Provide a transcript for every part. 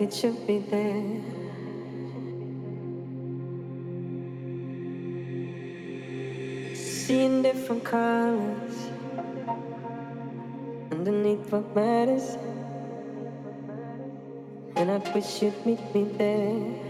think it should be there. Seeing different colors underneath what matters, and I wish you'd meet me there.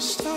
stop.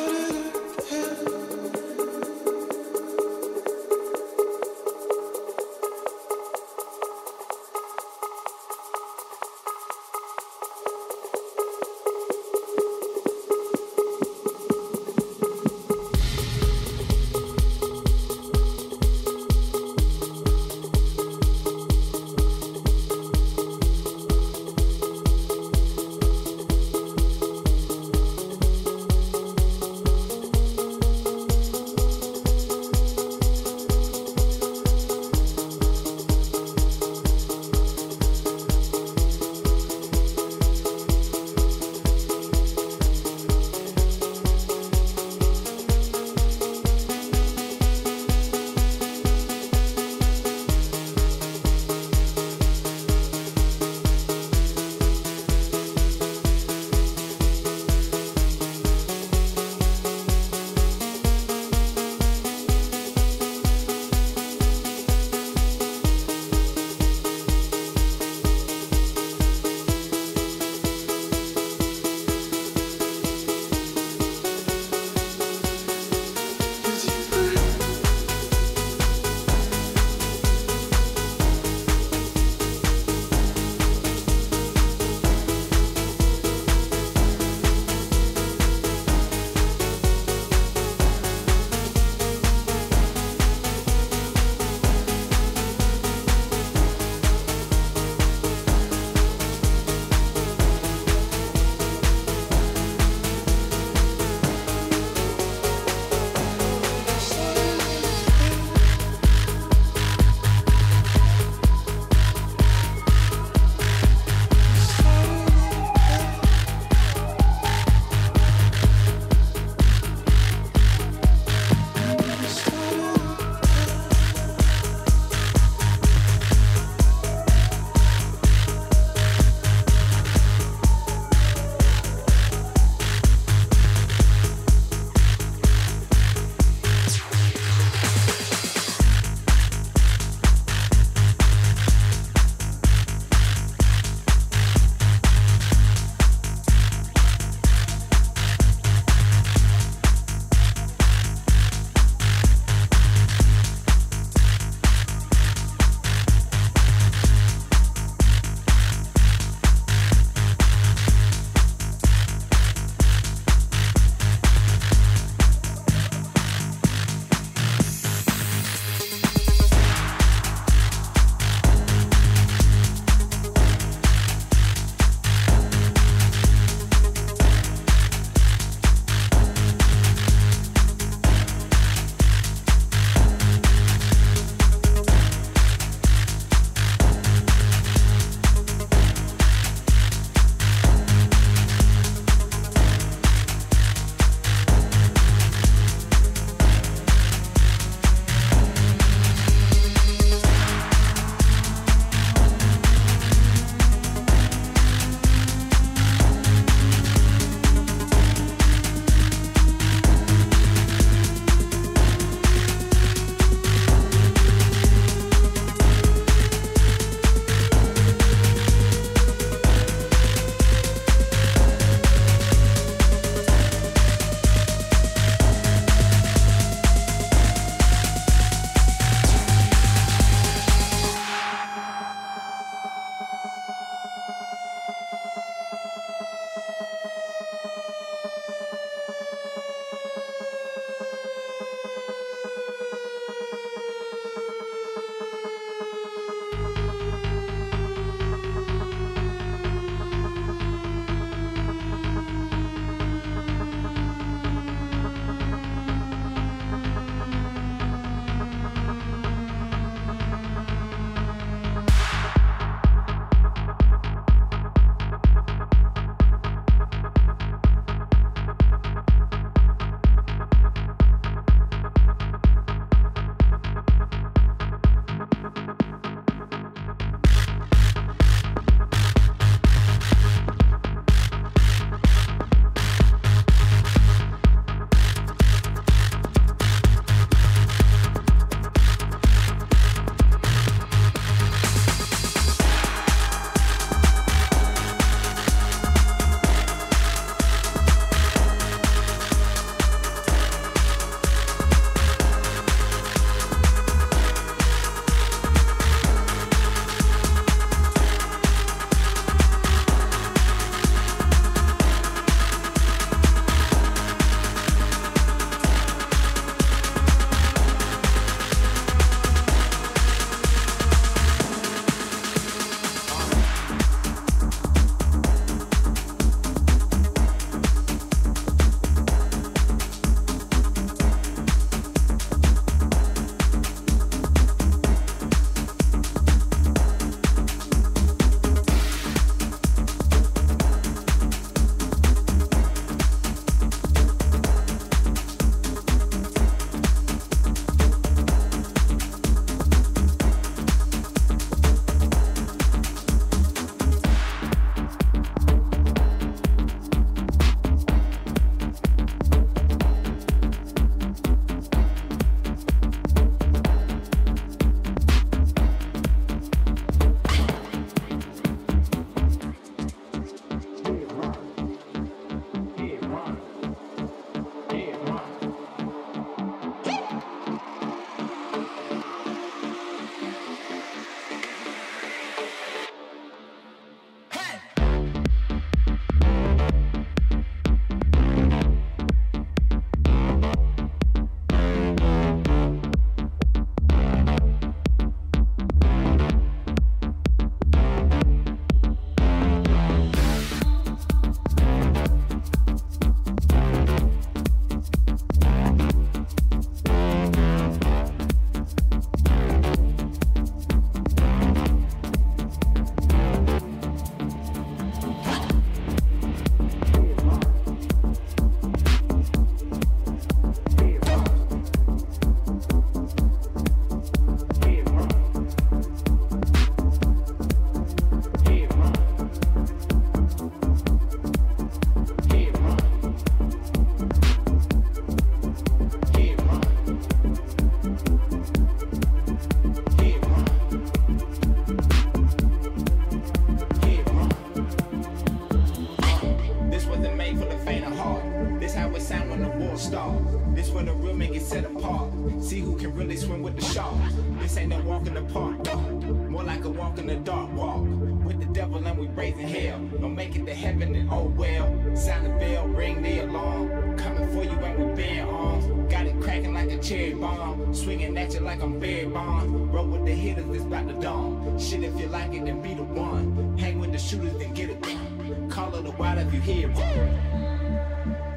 with the hitters, it's about to dawn. Shit, if you like it, then be the one. Hang with the shooters, then get it done. Call it a wild if you hear it.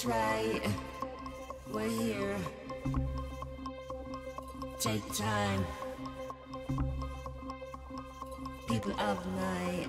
That's right. We're here. Take time. People of night.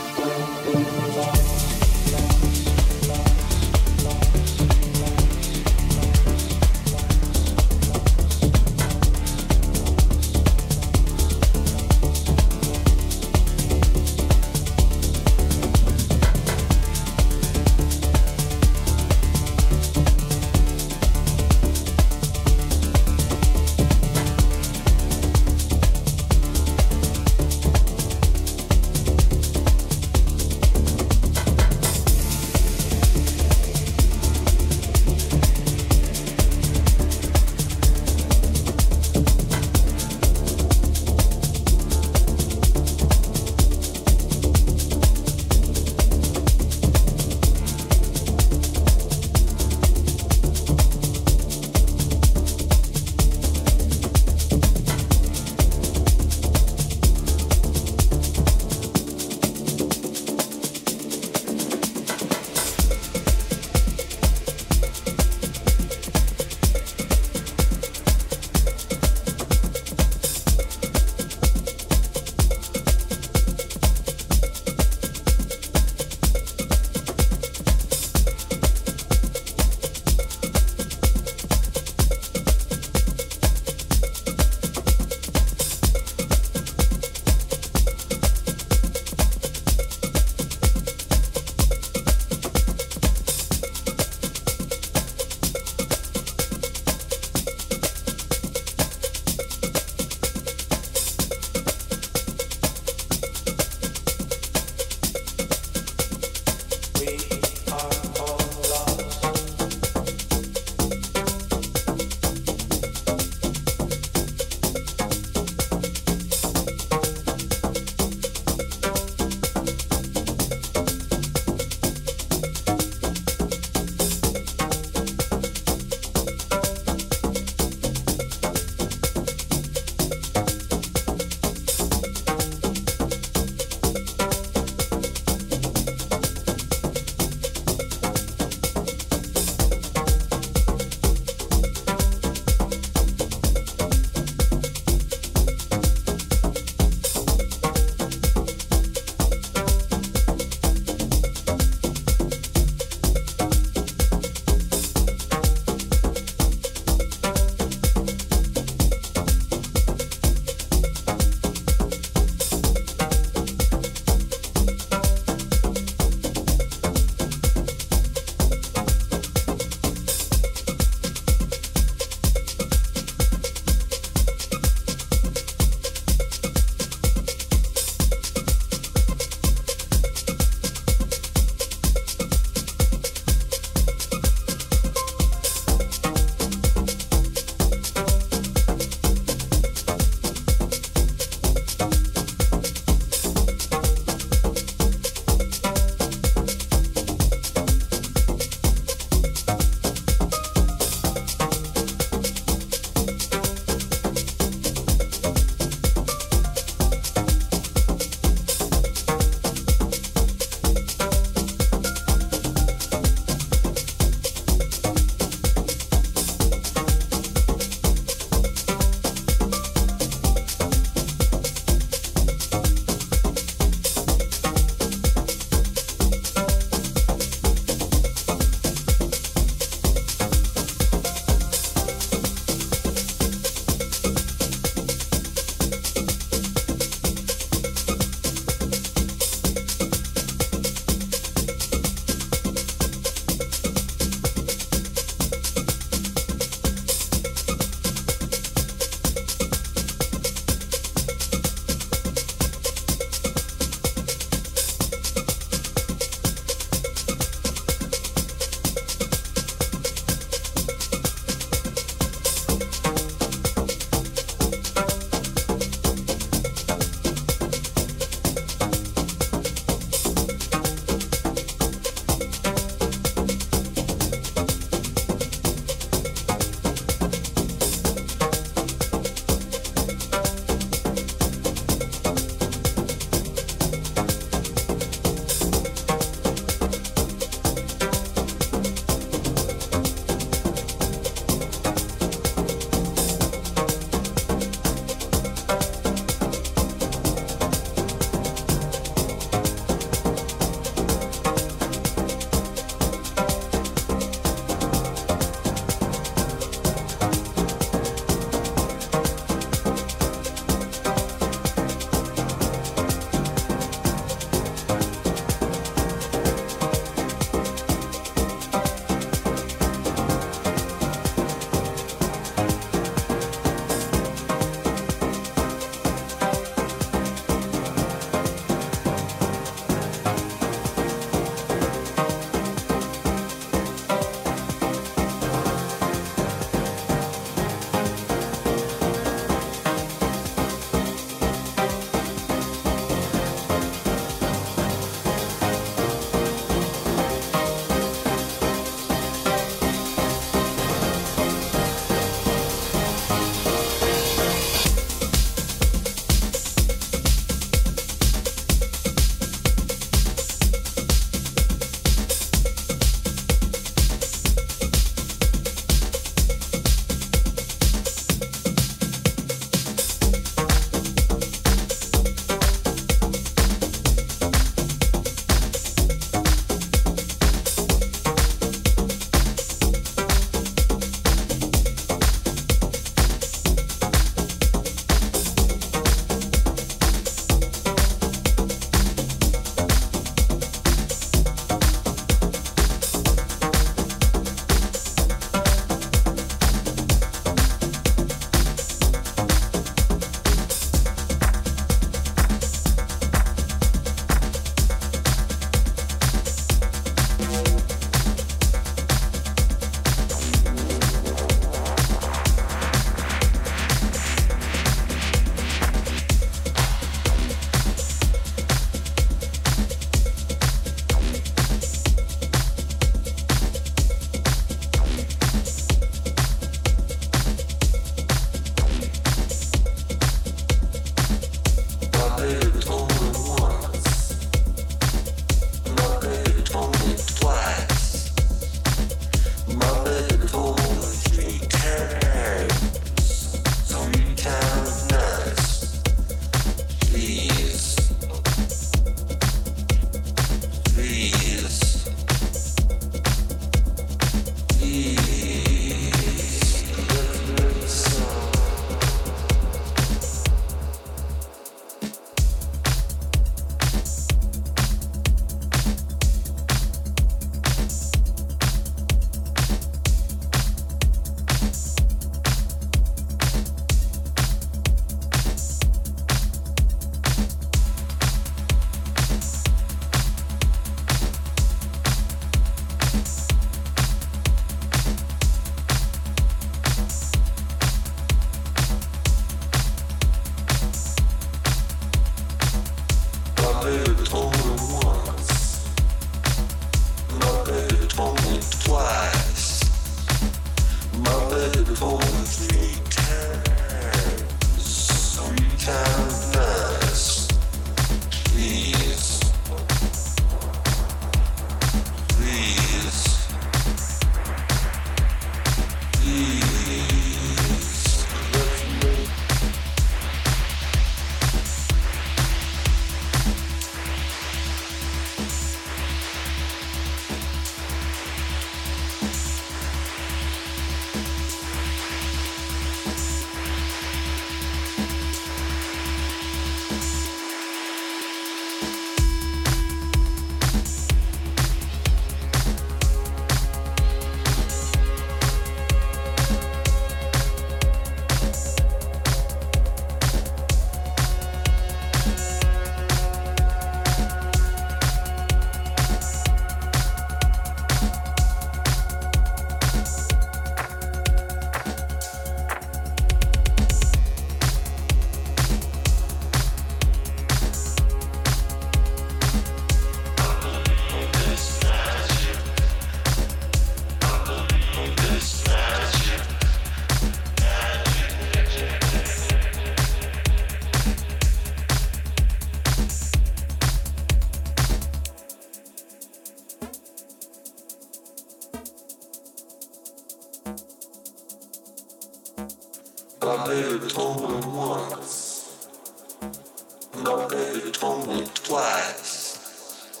twice.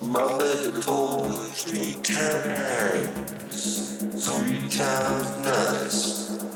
Mother told me three times, three times nice.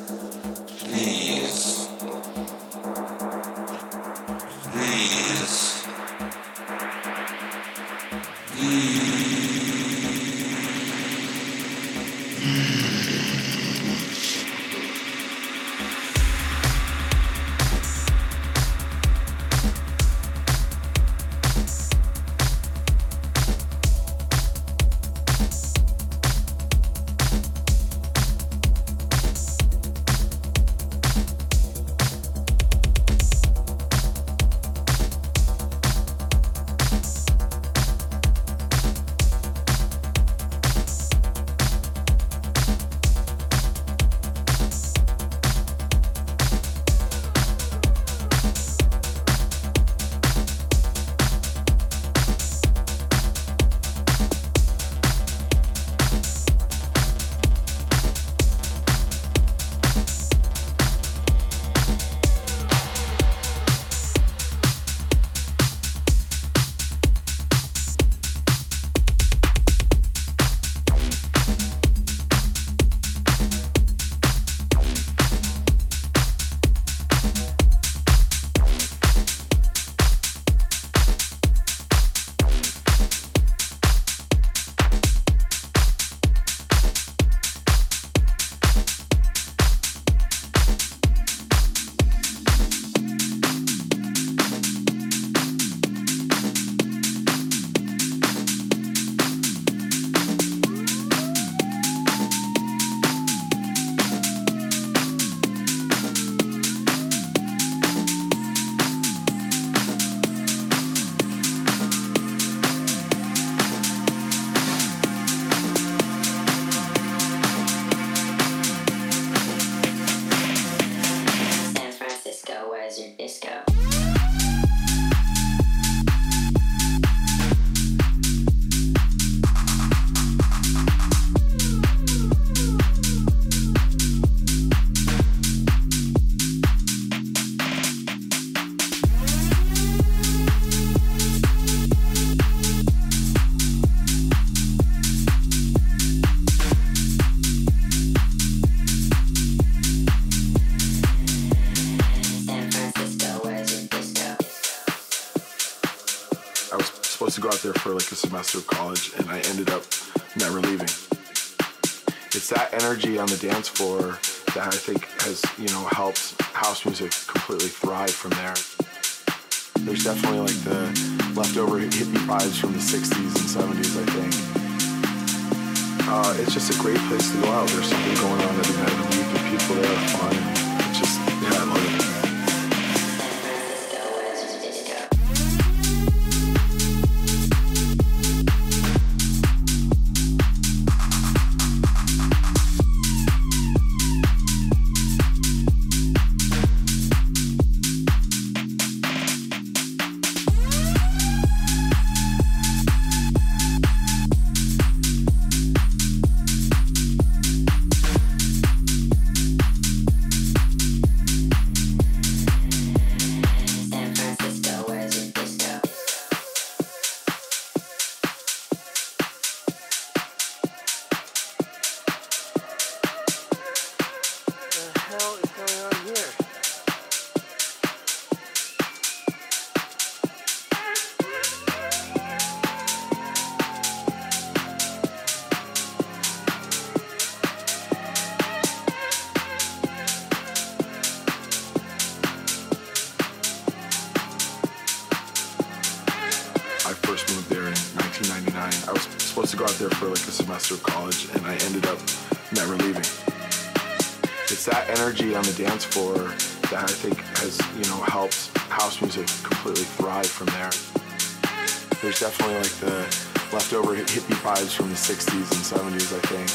Semester of college, and I ended up never leaving. It's that energy on the dance floor that I think has, you know, helped house music completely thrive from there. There's definitely like the leftover hippie vibes from the 60s and 70s, I think. Uh, it's just a great place to go out. There's something going on every night of the week, and people there are fun. vibes from the 60s and 70s, I think.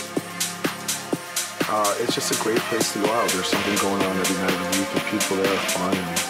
Uh, it's just a great place to go out. There's something going on every night of the week, and people there are fun.